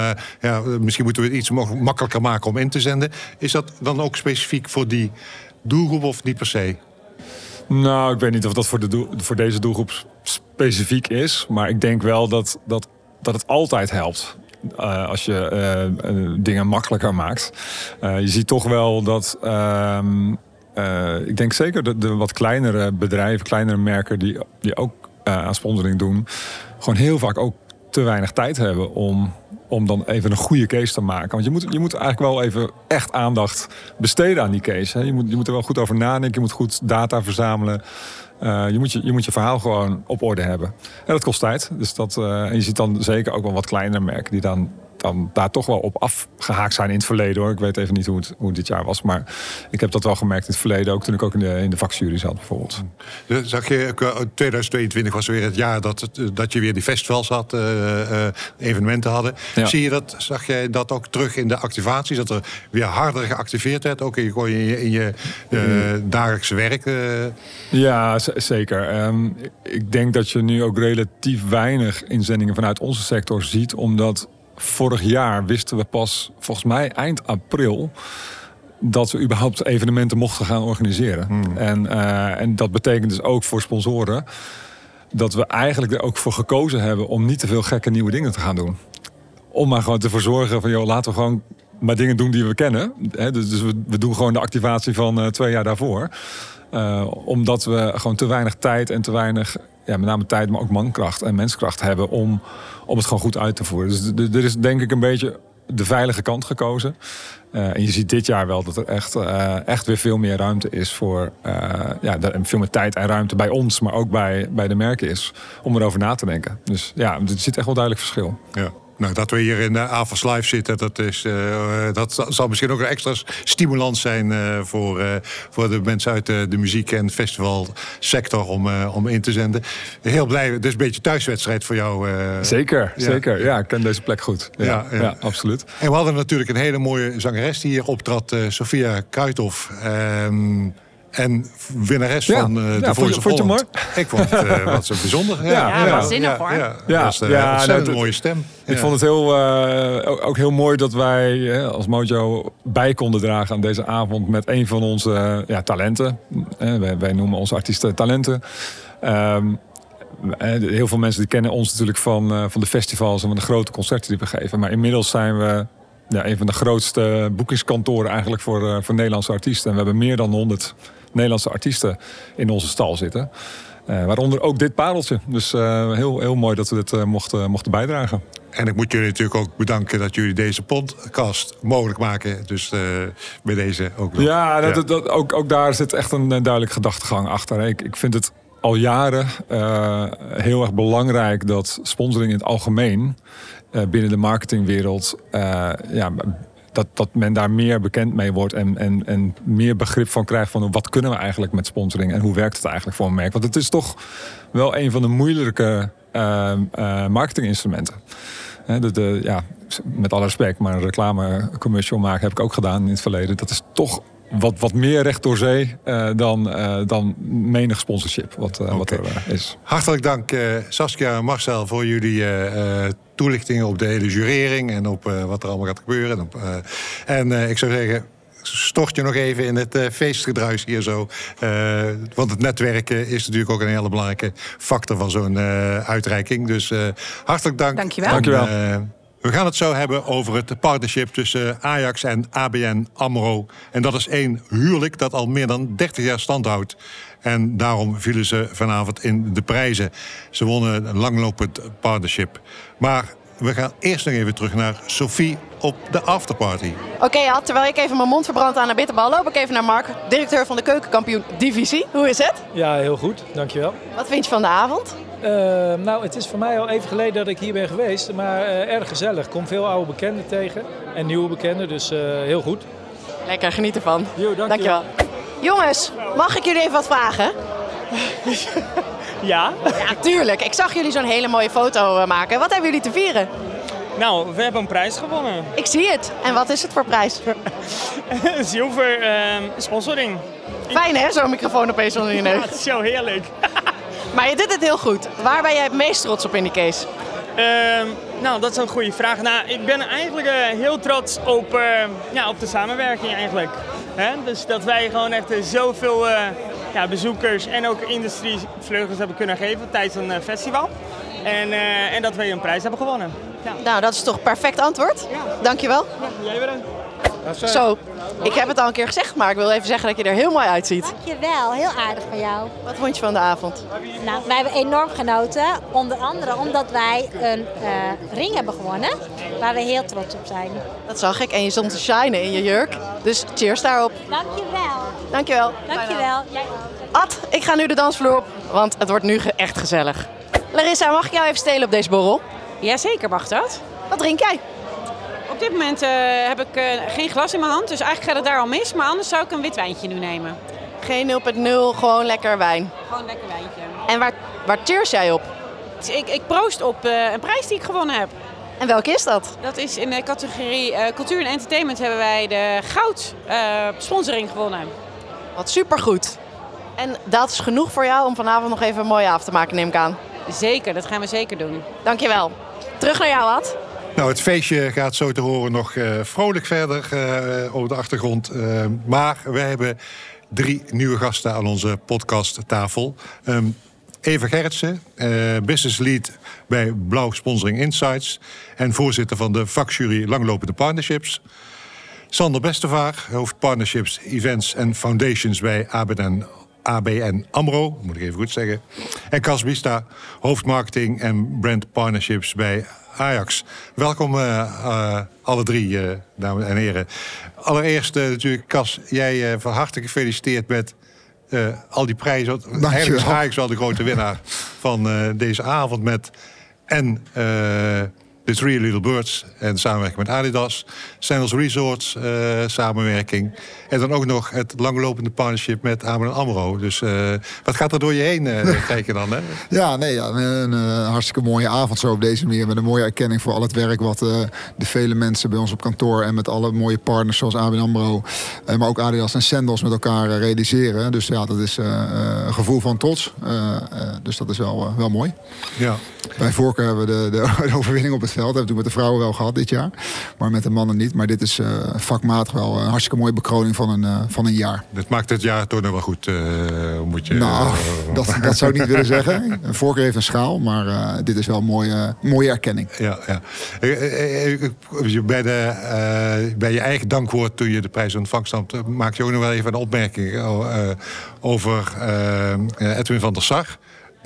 ja, misschien moeten we het iets makkelijker maken om in te zenden. Is dat dan ook specifiek voor die doelgroep of niet per se? Nou, ik weet niet of dat voor, de doel, voor deze doelgroep specifiek is. Maar ik denk wel dat, dat, dat het altijd helpt. Uh, als je uh, dingen makkelijker maakt. Je ziet toch wel dat. Ehm, ik denk zeker de, de, wat kleinere bedrijven, kleinere merken die, die ook aan sponsoring doen, gewoon heel vaak ook te weinig tijd hebben om, om dan even een goede case te maken. Want je moet, je moet eigenlijk wel even echt aandacht besteden aan die case. Hè. Je, moet, je moet er wel goed over nadenken, je moet goed data verzamelen. Uh, je, moet je, je moet je verhaal gewoon op orde hebben. En dat kost tijd. Dus dat, uh, en je ziet dan zeker ook wel wat kleinere merken die dan dan daar toch wel op afgehaakt zijn in het verleden hoor. Ik weet even niet hoe het, hoe dit jaar was. Maar ik heb dat wel gemerkt in het verleden. Ook toen ik ook in de, in de vakjury zat bijvoorbeeld. Dus zag je, 2022 was weer het jaar dat, dat je weer die festivals had, evenementen hadden. Zie je dat, zag jij dat ook terug in de activaties? Dat er weer harder geactiveerd werd, ook in je, in je, dagelijkse werk? Ja, zeker. Ehm, ik denk dat je nu ook relatief weinig inzendingen vanuit onze sector ziet, omdat vorig jaar wisten we pas, volgens mij eind april, dat we überhaupt evenementen mochten gaan organiseren. Hmm. En, uh, en dat betekent dus ook voor sponsoren dat we eigenlijk er ook voor gekozen hebben om niet te veel gekke nieuwe dingen te gaan doen. Om maar gewoon te zorgen van, joh, laten we gewoon maar dingen doen die we kennen. dus, dus we, we, doen gewoon de activatie van uh, twee jaar daarvoor. Uh, omdat we gewoon te weinig tijd en te weinig, ja, met name tijd, maar ook mankracht en menskracht hebben om, om het gewoon goed uit te voeren. Dus er is denk ik een beetje de veilige kant gekozen. Uh, en je ziet dit jaar wel dat er echt, uh, echt weer veel meer ruimte is voor. Uh, ja, veel meer tijd en ruimte bij ons, maar ook bij, bij de merken is. Om erover na te denken. Dus ja, er zit echt wel duidelijk verschil. Ja. Nou, dat we hier in de AVAS Live zitten, dat, is, uh, dat zal misschien ook een extra stimulans zijn uh, voor, uh, voor de mensen uit de, de muziek- en festivalsector om, om in te zenden. Heel blij, dus een beetje thuiswedstrijd voor jou. zeker, ja. zeker. Ja, ik ken deze plek goed. Ja, ja, ja, absoluut. En we hadden natuurlijk een hele mooie zangeres die hier optrad, Sofia Kuithoff. Ehm, en winnares van uh, de ja, Voice vond, je mooi? Ik vond het uh, wat zo bijzonder. (laughs) Ja, ja, ja, zinnig hoor. Ja, ja. Dat was, uh, nou, een mooie stem. Ik vond het heel, ook heel mooi dat wij als Mojo bij konden dragen aan deze avond met een van onze ja, talenten. Wij, wij, noemen onze artiesten talenten. Um, heel veel mensen die kennen ons natuurlijk van, van de festivals en van de grote concerten die we geven. Maar inmiddels zijn we ja, een van de grootste boekingskantoren eigenlijk voor, voor Nederlandse artiesten. En we hebben meer dan 100 Nederlandse artiesten in onze stal zitten. Uh, waaronder ook dit pareltje. Dus uh, heel, heel mooi dat we dit uh, mochten, mochten bijdragen. En ik moet jullie natuurlijk ook bedanken dat jullie deze podcast mogelijk maken. Dus bij deze ook nog. Ja, dat, ja. Dat, ook, ook daar zit echt een, duidelijk gedachtegang achter. Ik, ik vind het al jaren heel erg belangrijk dat sponsoring in het algemeen binnen de marketingwereld ja, dat, dat men daar meer bekend mee wordt en, en, en meer begrip van krijgt van wat kunnen we eigenlijk met sponsoring en hoe werkt het eigenlijk voor een merk. Want het is toch wel een van de moeilijke uh, uh, marketinginstrumenten. de, de, ja, met alle respect, maar een reclame commercial maken heb ik ook gedaan in het verleden. Dat is toch wat, wat meer recht door zee uh, dan, uh, dan menig sponsorship wat, uh, okay. wat er is. Hartelijk dank Saskia en Marcel voor jullie toelichtingen op de hele jurering en op wat er allemaal gaat gebeuren. En, op, en ik zou zeggen, stort je nog even in het feestgedruis hier zo. want het netwerken is natuurlijk ook een hele belangrijke factor van zo'n uitreiking. Dus hartelijk dank. Dankjewel. Dankjewel. We gaan het zo hebben over het partnership tussen Ajax en ABN AMRO. En dat is één huwelijk dat al meer dan 30 jaar stand houdt. En daarom vielen ze vanavond in de prijzen. Ze wonnen een langlopend partnership. Maar we gaan eerst nog even terug naar Sophie op de afterparty. Oké, okay, terwijl ik even mijn mond verbrand aan een bitterbal... loop ik even naar Mark, directeur van de keukenkampioen divisie. Hoe is het? Ja, heel goed. Dankjewel. Wat vind je van de avond? Uh, nou, het is voor mij al even geleden dat ik hier ben geweest, maar uh, erg gezellig. Ik kom veel oude bekenden tegen en nieuwe bekenden, dus uh, heel goed. Lekker, geniet ervan. Jo, dankjewel. dankjewel. Jongens, mag ik jullie even wat vragen? (laughs) ja? Ja, tuurlijk. Ik zag jullie zo'n hele mooie foto maken. Wat hebben jullie te vieren? Nou, we hebben een prijs gewonnen. Ik zie het. En wat is het voor prijs? (laughs) Zilver sponsoring. Fijn hè, zo'n microfoon opeens onder je neus. Ja, het is zo heerlijk. (laughs) Maar je doet het heel goed. Waar ben jij het meest trots op in die case? Uh, nou, dat is een goede vraag. Nou, ik ben eigenlijk uh, heel trots op, uh, ja, op de samenwerking eigenlijk. Hè? Dus dat wij gewoon echt zoveel uh, ja, bezoekers en ook industrievleugels hebben kunnen geven tijdens een festival. En, en dat we een prijs hebben gewonnen. Ja. Nou, dat is toch perfect antwoord. Ja. Dankjewel. Ja, jij bedankt. Zo, ik heb het al een keer gezegd, maar ik wil even zeggen dat je er heel mooi uitziet. Dankjewel, heel aardig van jou. Wat vond je van de avond? Nou, wij hebben enorm genoten. Onder andere omdat wij een uh, ring hebben gewonnen, waar we heel trots op zijn. Dat zag ik en je stond te shinen in je jurk. Dus cheers daarop. Dankjewel. Dankjewel. Dankjewel. Jij Ad, ik ga nu de dansvloer op, want het wordt nu echt gezellig. Larissa, mag ik jou even stelen op deze borrel? Jazeker, mag dat. Wat drink jij? Op dit moment heb ik geen glas in mijn hand, dus eigenlijk gaat het daar al mis. Maar anders zou ik een wit wijntje nu nemen. Geen 0.0, gewoon lekker wijn. Gewoon lekker wijntje. En waar, waar cheers jij op? Ik, ik proost op een prijs die ik gewonnen heb. En welke is dat? Dat is in de categorie cultuur en entertainment hebben wij de goud sponsoring gewonnen. Wat supergoed. En dat is genoeg voor jou om vanavond nog even een mooie avond te maken, neem ik aan. Zeker, dat gaan we zeker doen. Dankjewel. Terug naar jou, Ad. Nou, het feestje gaat zo te horen nog uh, vrolijk verder uh, over de achtergrond. Uh, maar wij hebben drie nieuwe gasten aan onze podcasttafel. Um, Eva Gerritsen, business lead bij Blauw Sponsoring Insights... en voorzitter van de vakjury Langlopende Partnerships... Sander Bestevaar, hoofd Partnerships, Events en Foundations bij ABN, ABN AMRO, moet ik even goed zeggen. En Cas Bista, hoofdmarketing en brand partnerships bij Ajax. Welkom uh, uh, alle drie, uh, dames en heren. Allereerst natuurlijk, Cas, jij van harte gefeliciteerd met al die prijzen. Eigenlijk is Ajax wel de grote winnaar van deze avond met... En de Three Little Birds en samenwerking met Adidas. Sandals Resorts uh, samenwerking. En dan ook nog het langlopende partnership met ABN AMRO. Dus uh, wat gaat er door je heen uh, (laughs) kijken dan? Hè? Ja, nee, ja, een, een, hartstikke mooie avond zo op deze manier. Met een mooie erkenning voor al het werk wat de vele mensen bij ons op kantoor... en met alle mooie partners zoals ABN AMRO... maar ook Adidas en Sandals met elkaar realiseren. Dus ja, dat is een gevoel van trots. dus dat is wel, wel mooi. Ja. Bij voorkeur hebben we de, de, de (laughs) overwinning op het veld. Dat hebben we met de vrouwen wel gehad dit jaar. Maar met de mannen niet. Maar dit is uh, vakmatig wel een hartstikke mooie bekroning van een, uh, van een jaar. Dit maakt het jaar toch nog wel goed, moet je... Nou, dat, dat zou ik niet willen zeggen. Een voorkeur heeft een schaal. Maar dit is wel een mooie, mooie erkenning. Ja, ja. Bij, de, bij je eigen dankwoord toen je de prijs ontvangst had... maak je ook nog wel even een opmerking over Edwin van der Sar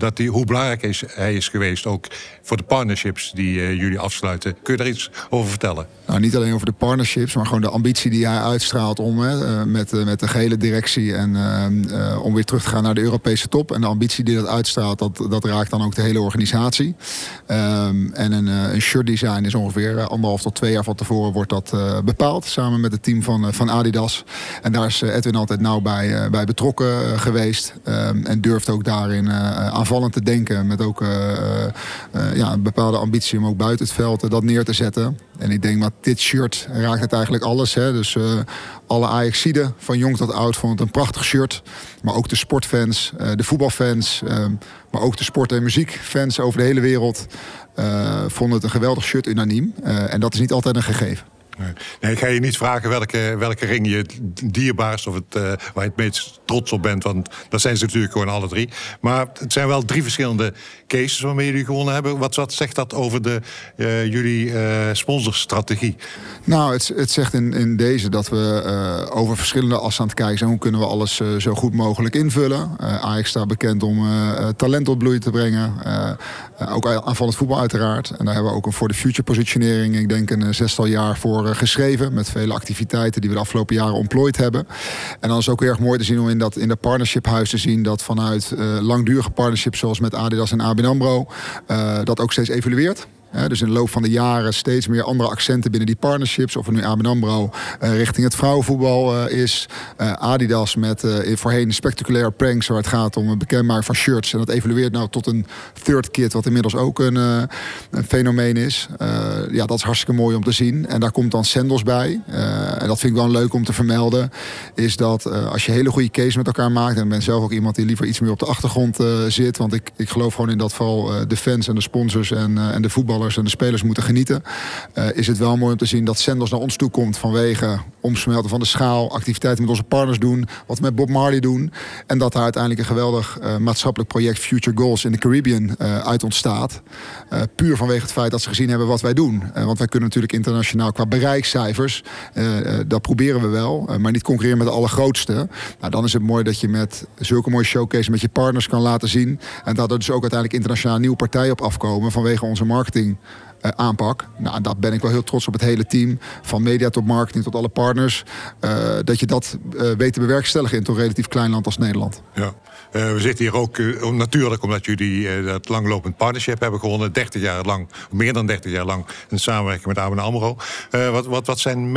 dat die, hoe belangrijk is, hij is geweest, ook voor de partnerships die uh, jullie afsluiten. Kun je daar iets over vertellen? Nou, niet alleen over de partnerships, maar gewoon de ambitie die hij uitstraalt om hè, uh, met, uh, met de gehele directie en om weer terug te gaan naar de Europese top. En de ambitie die dat uitstraalt, dat, dat raakt dan ook de hele organisatie. Um, en een, een design is ongeveer anderhalf tot twee jaar van tevoren wordt dat bepaald, samen met het team van, van Adidas. En daar is Edwin altijd nauw bij, bij betrokken geweest um, en durft ook daarin aan aanvallend te denken. Met ook uh, uh, ja, een bepaalde ambitie om ook buiten het veld dat neer te zetten. En ik denk dat dit shirt raakt het eigenlijk alles. Hè. Dus alle Ajaxiden, van jong tot oud, vonden het een prachtig shirt. Maar ook de sportfans, de voetbalfans, maar ook de sport- en muziekfans over de hele wereld... vonden het een geweldig shirt unaniem. en dat is niet altijd een gegeven. Nee, ik ga je niet vragen welke, welke ring je het dierbaarst of het, uh, waar je het meest trots op bent. Want dat zijn ze natuurlijk gewoon alle drie. Maar het zijn wel drie verschillende cases waarmee jullie gewonnen hebben. Wat, zegt dat over de, uh, jullie uh, sponsorstrategie? Nou, het, het zegt in, in deze dat we over verschillende assen aan het kijken zijn. Hoe kunnen we alles zo goed mogelijk invullen? Ajax staat bekend om talent tot bloei te brengen. Ook aanvallend voetbal uiteraard. En daar hebben we ook een voor de future positionering. Ik denk een zestal jaar voor geschreven. Met vele activiteiten die we de afgelopen jaren ontplooid hebben. En dan is het ook heel erg mooi te zien om in dat, in de partnership huis te zien dat vanuit langdurige partnerships zoals met Adidas en ABN AMRO dat ook steeds evolueert dus in de loop van de jaren steeds meer andere accenten binnen die partnerships. Of het nu ABN AMRO uh, richting het vrouwenvoetbal uh, is. Uh, Adidas met voorheen spectaculaire pranks waar het gaat om een bekendmaking van shirts. En dat evolueert nou tot een third kit wat inmiddels ook een, een fenomeen is. ja, dat is hartstikke mooi om te zien. En daar komt dan Sandals bij. en dat vind ik wel leuk om te vermelden. Is dat als je hele goede case met elkaar maakt. En ik ben zelf ook iemand die liever iets meer op de achtergrond zit. Want ik, ik geloof gewoon in dat vooral de fans en de sponsors en, en de voetballers en de spelers moeten genieten. Uh, is het wel mooi om te zien dat Sanders naar ons toe komt vanwege omsmelten van de schaal, activiteiten met onze partners doen, wat we met Bob Marley doen. En dat daar uiteindelijk een geweldig uh, maatschappelijk project Future Goals in de Caribbean uh, uit ontstaat. puur vanwege het feit dat ze gezien hebben wat wij doen. want wij kunnen natuurlijk internationaal qua bereikcijfers, dat proberen we wel, maar niet concurreren met de allergrootste. Nou, dan is het mooi dat je met zulke mooie showcase met je partners kan laten zien. En dat er dus ook uiteindelijk internationaal nieuwe partijen op afkomen vanwege onze marketing uh, aanpak. Nou, daar ben ik wel heel trots op het hele team. Van media tot marketing tot alle partners. Uh, dat je dat uh, weet te bewerkstelligen in een relatief klein land als Nederland. Ja. we zitten hier ook natuurlijk omdat jullie dat langlopend partnership hebben gewonnen. 30 jaar lang, meer dan 30 jaar lang, in samenwerking met ABN AMRO. wat, wat, wat zijn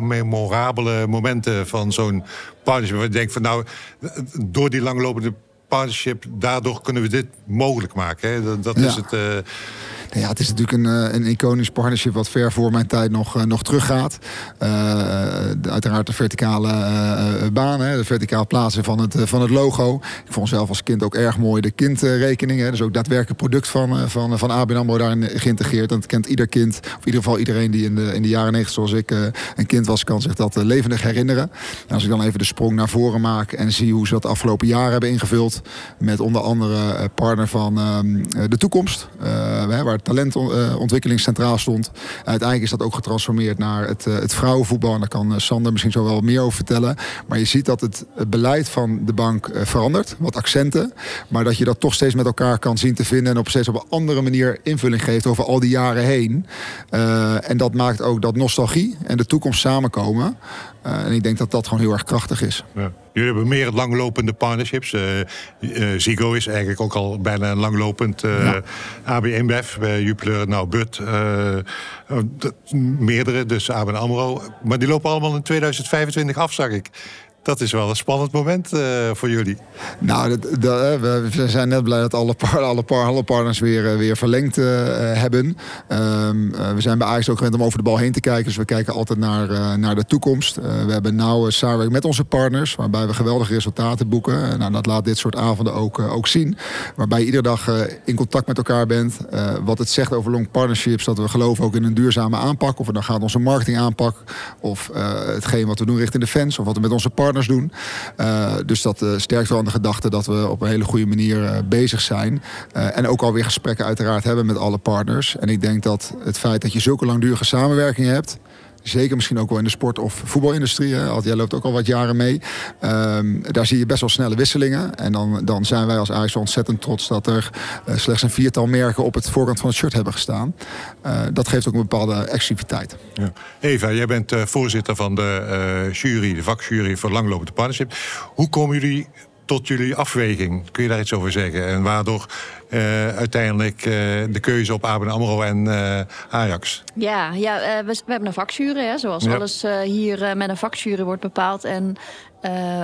memorabele momenten van zo'n partnership? Waar je denkt van nou, door die langlopende partnership, daardoor kunnen we dit mogelijk maken. Hè? Dat, dat is het. Nou ja, het is natuurlijk een, eh, een iconisch partnership wat ver voor mijn tijd nog, eh, nog teruggaat. Uh, uiteraard de verticale uh, banen, de verticaal plaatsen van het, van het logo. Ik vond zelf als kind ook erg mooi de kindrekening. Dus ook daadwerkelijk product van, van, van ABN AMRO daarin geïntegreerd. En dat kent ieder kind, of in ieder geval iedereen die in de, in de jaren 90 zoals ik een kind was, kan zich dat levendig herinneren. En als ik dan even de sprong naar voren maak en zie hoe ze dat de afgelopen jaren hebben ingevuld. Met onder andere partner van ehm, de toekomst. waar talentontwikkeling centraal stond. Uiteindelijk is dat ook getransformeerd naar het, eh, het vrouwenvoetbal. En daar kan eh, Sander misschien zo wel meer over vertellen. Maar je ziet dat het beleid van de bank eh, verandert. Wat accenten. Maar dat je dat toch steeds met elkaar kan zien te vinden. En op steeds op een andere manier invulling geeft over al die jaren heen. en dat maakt ook dat nostalgie en de toekomst samenkomen. En ik denk dat dat gewoon heel erg krachtig is. Ja. Jullie hebben meer langlopende partnerships. Uh, uh, Zigo is eigenlijk ook al bijna een langlopend ja. AB1BEF. Bij Jupiler, nou But. meerdere, dus ABN AMRO. Maar die lopen allemaal in 2025 af, zag ik. Dat is wel een spannend moment uh, voor jullie. Nou, dat, dat, we zijn net blij dat alle, par, alle, par, alle partners weer, uh, weer verlengd hebben. Um, we zijn bij Ajax ook gewend om over de bal heen te kijken. Dus we kijken altijd naar, naar de toekomst. we hebben nauwe samenwerking met onze partners. Waarbij we geweldige resultaten boeken. nou, dat laat dit soort avonden ook, ook zien. Waarbij je iedere dag in contact met elkaar bent. wat het zegt over long partnerships. Dat we geloven ook in een duurzame aanpak. Of het dan gaat onze marketing aanpak. Of hetgeen wat we doen richting de fans. Of wat we met onze partners doen. Uh, dus dat uh, sterkt wel aan de gedachte dat we op een hele goede manier uh, bezig zijn. en ook alweer gesprekken uiteraard hebben met alle partners. En ik denk dat het feit dat je zulke langdurige samenwerking hebt Zeker misschien ook wel in de sport- of voetbalindustrie. Hè. Jij loopt ook al wat jaren mee. Um, daar zie je best wel snelle wisselingen. En dan, dan zijn wij als Ajax ontzettend trots dat er uh, slechts een viertal merken op het voorkant van het shirt hebben gestaan. Uh, dat geeft ook een bepaalde exclusiviteit. Ja. Eva, jij bent uh, voorzitter van de jury, de vakjury voor langlopende partnership. Hoe komen jullie tot jullie afweging? Kun je daar iets over zeggen? En waardoor uh, uiteindelijk uh, de keuze op ABN AMRO en uh, Ajax? Ja, ja we, we, hebben een vakjury, hè, zoals ja. alles hier met een vakjury wordt bepaald. En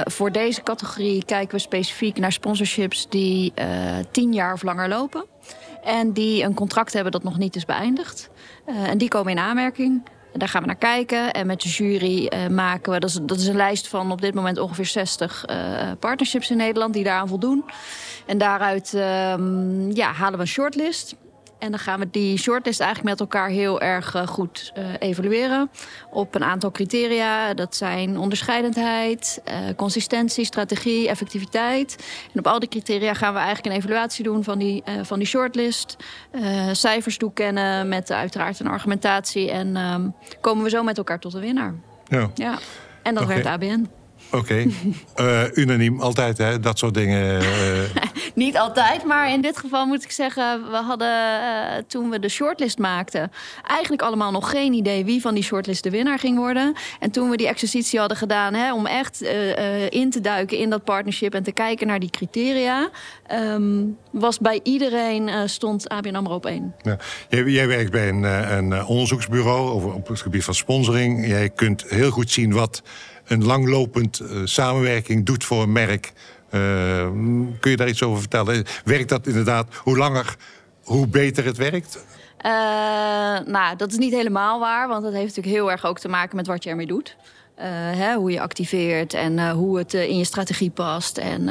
voor deze categorie kijken we specifiek naar sponsorships die tien jaar of langer lopen. En die een contract hebben dat nog niet is beëindigd. en die komen in aanmerking. Daar gaan we naar kijken. En met de jury uh, maken we, dat is, dat is een lijst van op dit moment ongeveer 60 uh, partnerships in Nederland die daaraan voldoen. En daaruit um, ja, halen we een shortlist. En dan gaan we die shortlist eigenlijk met elkaar heel erg uh, goed uh, evalueren. Op een aantal criteria. Dat zijn onderscheidendheid, uh, consistentie, strategie, effectiviteit. En op al die criteria gaan we eigenlijk een evaluatie doen van die, van die shortlist. cijfers toekennen met uiteraard een argumentatie. En um, komen we zo met elkaar tot een winnaar. Ja. ja. En dat okay. werkt ABN. Oké. Okay. Uh, unaniem, altijd, hè? Dat soort dingen. Uh... (laughs) Niet altijd, maar in dit geval moet ik zeggen... we hadden uh, toen we de shortlist maakten... eigenlijk allemaal nog geen idee wie van die shortlist de winnaar ging worden. En toen we die exercitie hadden gedaan... Hè, om echt in te duiken in dat partnership... en te kijken naar die criteria... Um, was bij iedereen stond ABN AMRO op één. Ja. Jij, jij, werkt bij een, een onderzoeksbureau over, op het gebied van sponsoring. Jij kunt heel goed zien wat een langlopend uh, samenwerking doet voor een merk. Uh, kun je daar iets over vertellen? Werkt dat inderdaad? Hoe langer, hoe beter het werkt? Uh, nou, dat is niet helemaal waar, want dat heeft natuurlijk heel erg ook te maken met wat je ermee doet. Hè, hoe je activeert en hoe het in je strategie past. En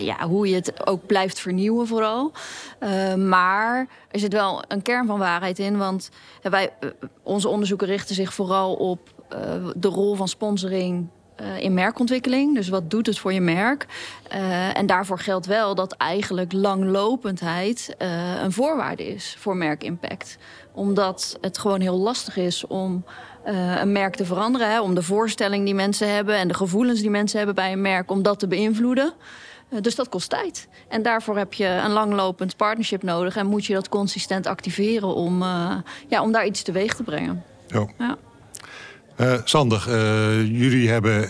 ja, hoe je het ook blijft vernieuwen vooral. maar er zit wel een kern van waarheid in. Want wij, onze onderzoeken richten zich vooral op de rol van sponsoring uh, in merkontwikkeling. Dus wat doet het voor je merk? Uh, en daarvoor geldt wel dat eigenlijk langlopendheid uh, een voorwaarde is voor merkimpact. Omdat het gewoon heel lastig is om een merk te veranderen. Hè, om de voorstelling die mensen hebben en de gevoelens die mensen hebben bij een merk, om dat te beïnvloeden. dus dat kost tijd. En daarvoor heb je een langlopend partnership nodig en moet je dat consistent activeren om, ja, om daar iets teweeg te brengen. Ja. ja. Uh, Sander, uh, jullie hebben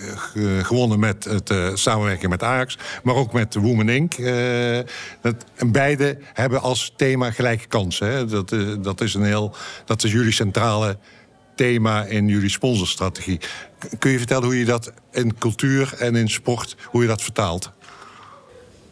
gewonnen met het samenwerking met Ajax, maar ook met Women Inc. Dat, en beide hebben als thema gelijke kansen. Hè? Dat, dat, is een heel, dat is jullie centrale thema in jullie sponsorstrategie. Kun je vertellen hoe je dat in cultuur en in sport, hoe je dat vertaalt?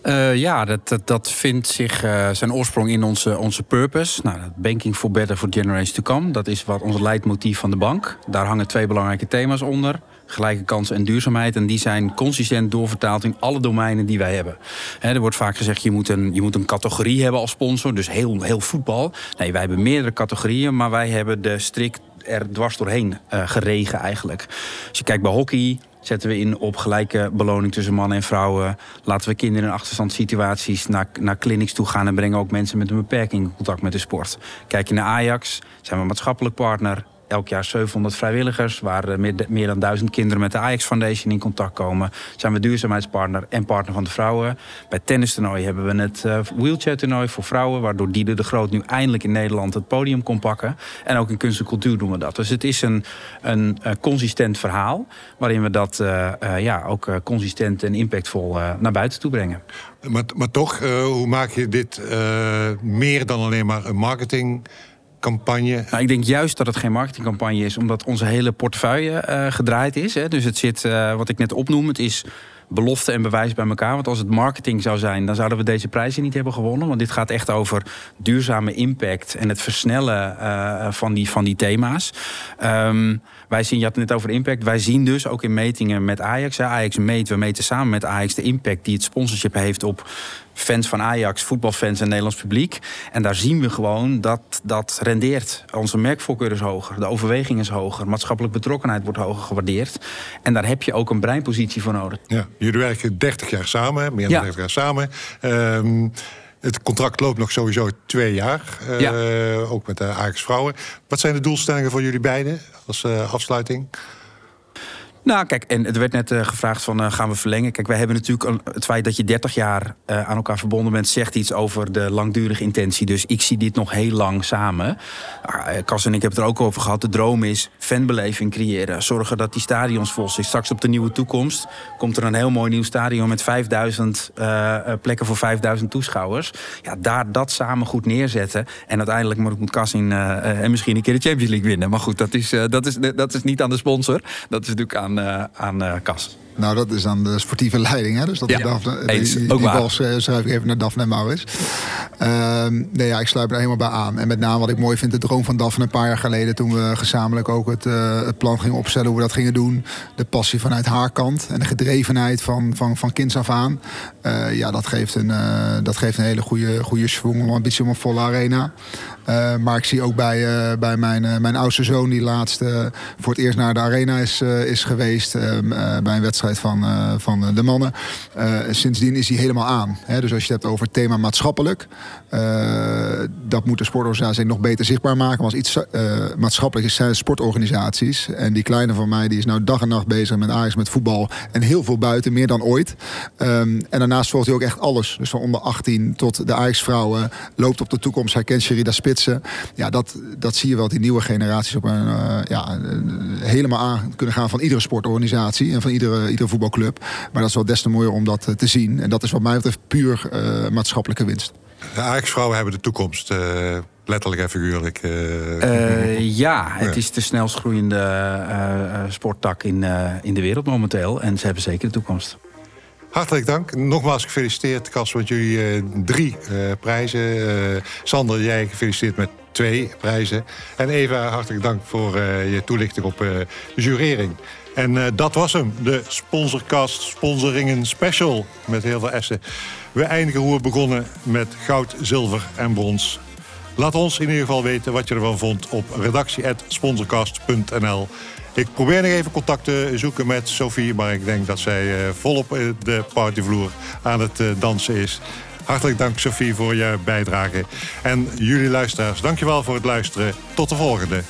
Uh, ja, dat, dat, vindt zich uh, zijn oorsprong in onze, onze purpose. Nou, banking for better for generations to come. Dat is wat ons leidmotief van de bank. Daar hangen twee belangrijke thema's onder. Gelijke kansen en duurzaamheid. En die zijn consistent doorvertaald in alle domeinen die wij hebben. er wordt vaak gezegd, je moet, een, je moet een categorie hebben als sponsor. Dus heel, heel voetbal. Nee, wij hebben meerdere categorieën. Maar wij hebben de strikt er dwars doorheen uh, geregen eigenlijk. Als je kijkt bij hockey, zetten we in op gelijke beloning tussen mannen en vrouwen. Laten we kinderen in achterstandssituaties naar, naar clinics toe gaan... en brengen ook mensen met een beperking in contact met de sport. Kijk je naar Ajax, zijn we maatschappelijk partner elk jaar 700 vrijwilligers, waar eh, meer, meer dan 1000 kinderen met de Ajax Foundation in contact komen. Zijn we duurzaamheidspartner en partner van de vrouwen. Bij tennistoernooi hebben we het uh, wheelchair toernooi voor vrouwen, waardoor Diede de Groot nu eindelijk in Nederland het podium kon pakken. En ook in kunst en cultuur doen we dat. Dus het is een, een, een consistent verhaal, waarin we dat ja, ook consistent en impactvol naar buiten toe brengen. Maar, maar toch, hoe maak je dit meer dan alleen maar een marketing campagne? Nou, ik denk juist dat het geen marketingcampagne is, omdat onze hele portefeuille uh, gedraaid is. Hè. Dus het zit, uh, wat ik net opnoem, het is belofte en bewijs bij elkaar. Want als het marketing zou zijn, dan zouden we deze prijzen niet hebben gewonnen. Want dit gaat echt over duurzame impact en het versnellen uh, van, die, van die thema's. Um, wij zien, je had het net over impact. Wij zien dus ook in metingen met Ajax. Ajax meet, we meten samen met Ajax de impact die het sponsorship heeft op fans van Ajax, voetbalfans en Nederlands publiek. En daar zien we gewoon dat dat rendeert. Onze merkvoorkeur is hoger, de overweging is hoger, maatschappelijk betrokkenheid wordt hoger gewaardeerd. En daar heb je ook een breinpositie voor nodig. Ja, jullie werken 30 jaar samen, meer dan ja. 30 jaar samen. Um, het contract loopt nog sowieso twee jaar. Uh, ja. Ook met de Ajax vrouwen. Wat zijn de doelstellingen voor jullie beiden als uh, afsluiting? Nou, kijk, en het werd net uh, gevraagd van uh, gaan we verlengen. Kijk, wij hebben natuurlijk het feit dat je 30 jaar uh, aan elkaar verbonden bent, zegt iets over de langdurige intentie. Dus ik zie dit nog heel lang samen. Cas en ik hebben het er ook over gehad. De droom is fanbeleving creëren. Zorgen dat die stadions vol zijn. Straks op de nieuwe toekomst komt er een heel mooi nieuw stadion met 5000 plekken voor 5000 toeschouwers. Ja, daar dat samen goed neerzetten. En uiteindelijk moet Cas in en misschien een keer de Champions League winnen. Maar goed, dat is, dat is, dat is niet aan de sponsor. Dat is natuurlijk aan aan, aan Kas. Nou, dat is aan de sportieve leiding. Hè? Dus dat ja, Daphne, eens, die, die bal schrijf ik even naar Daphne en Maurits. Uh, nee, ja, ik sluit er helemaal bij aan. En met name wat ik mooi vind, de droom van Daphne een paar jaar geleden... toen we gezamenlijk ook het, uh, het plan gingen opstellen hoe we dat gingen doen. De passie vanuit haar kant en de gedrevenheid van, van, van kinds af aan. Uh, ja, dat geeft een, dat geeft een hele goede, goede swing, ambitie om een volle arena. Uh, maar ik zie ook bij, uh, bij mijn, uh, mijn oudste zoon, die laatst voor het eerst naar de arena is, is geweest. Ehm, bij een wedstrijd van, van de mannen. sindsdien is hij helemaal aan. Hè? Dus als je het hebt over het thema maatschappelijk. dat moet de sportorganisatie nog beter zichtbaar maken. Maar als iets maatschappelijk is, zijn sportorganisaties. En die kleine van mij, die is nou dag en nacht bezig met Ajax, met voetbal. En heel veel buiten, meer dan ooit. Um, en daarnaast volgt hij ook echt alles. Dus van onder 18 tot de Ajax-vrouwen. Loopt op de toekomst, herkent Sherida Spits ja, dat, dat zie je wel, die nieuwe generaties op een, uh, ja, helemaal aan kunnen gaan van iedere sportorganisatie en van iedere, iedere voetbalclub. Maar dat is wel des te mooier om dat eh, te zien. En dat is wat mij betreft puur uh, maatschappelijke winst. De Ajax-vrouwen hebben de toekomst. Uh, letterlijk en figuurlijk. ja, het is de snelst groeiende sporttak in, in de wereld momenteel. En ze hebben zeker de toekomst. Hartelijk dank. Nogmaals gefeliciteerd, Kas, met jullie uh, drie uh, prijzen. Uh, Sander, jij gefeliciteerd met twee prijzen. En Eva, hartelijk dank voor je toelichting op de jurering. En dat was hem, de Sponsorcast Sponsoringen Special met heel veel essen. We eindigen hoe we begonnen met goud, zilver en brons. Laat ons in ieder geval weten wat je ervan vond op redactie.sponsorcast.nl. Ik probeer nog even contact te zoeken met Sophie, maar ik denk dat zij uh, volop de partyvloer aan het uh, dansen is. Hartelijk dank Sophie voor je bijdrage. En jullie luisteraars, dankjewel voor het luisteren. Tot de volgende.